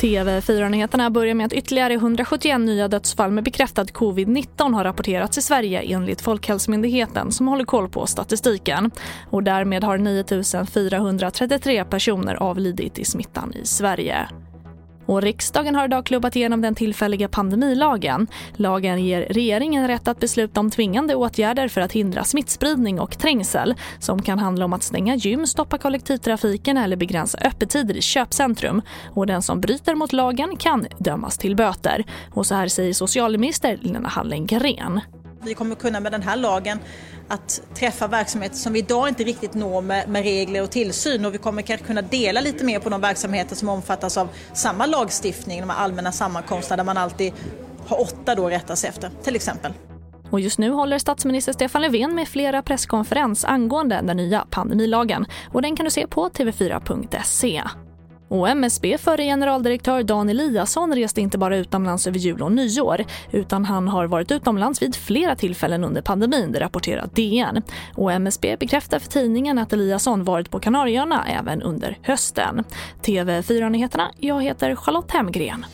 TV4-nyheterna börjar med att ytterligare 171 nya dödsfall med bekräftad covid-19 har rapporterats i Sverige enligt Folkhälsomyndigheten som håller koll på statistiken. Och därmed har 9 433 personer avlidit i smittan i Sverige. Och riksdagen har idag klubbat igenom den tillfälliga pandemilagen. Lagen ger regeringen rätt att besluta om tvingande åtgärder för att hindra smittspridning och trängsel som kan handla om att stänga gym, stoppa kollektivtrafiken eller begränsa öppettider i köpcentrum. Och den som bryter mot lagen kan dömas till böter. Och så här säger socialminister Lena Hallengren. Vi kommer kunna med den här lagen att träffa verksamheter som vi idag inte riktigt når med, med, regler och tillsyn och vi kommer kanske kunna dela lite mer på de verksamheter som omfattas av samma lagstiftning, de här allmänna sammankomsterna där man alltid har åtta då att rätta sig efter, till exempel. Och just nu håller statsminister Stefan Löfven med flera presskonferens angående den nya pandemilagen och den kan du se på tv4.se. Och MSB förre generaldirektör Dan Eliasson reste inte bara utomlands över jul och nyår utan han har varit utomlands vid flera tillfällen under pandemin, det rapporterar DN. Och MSB bekräftar för tidningen att Eliasson varit på Kanarieöarna även under hösten. TV4-nyheterna, jag heter Charlotte Hemgren.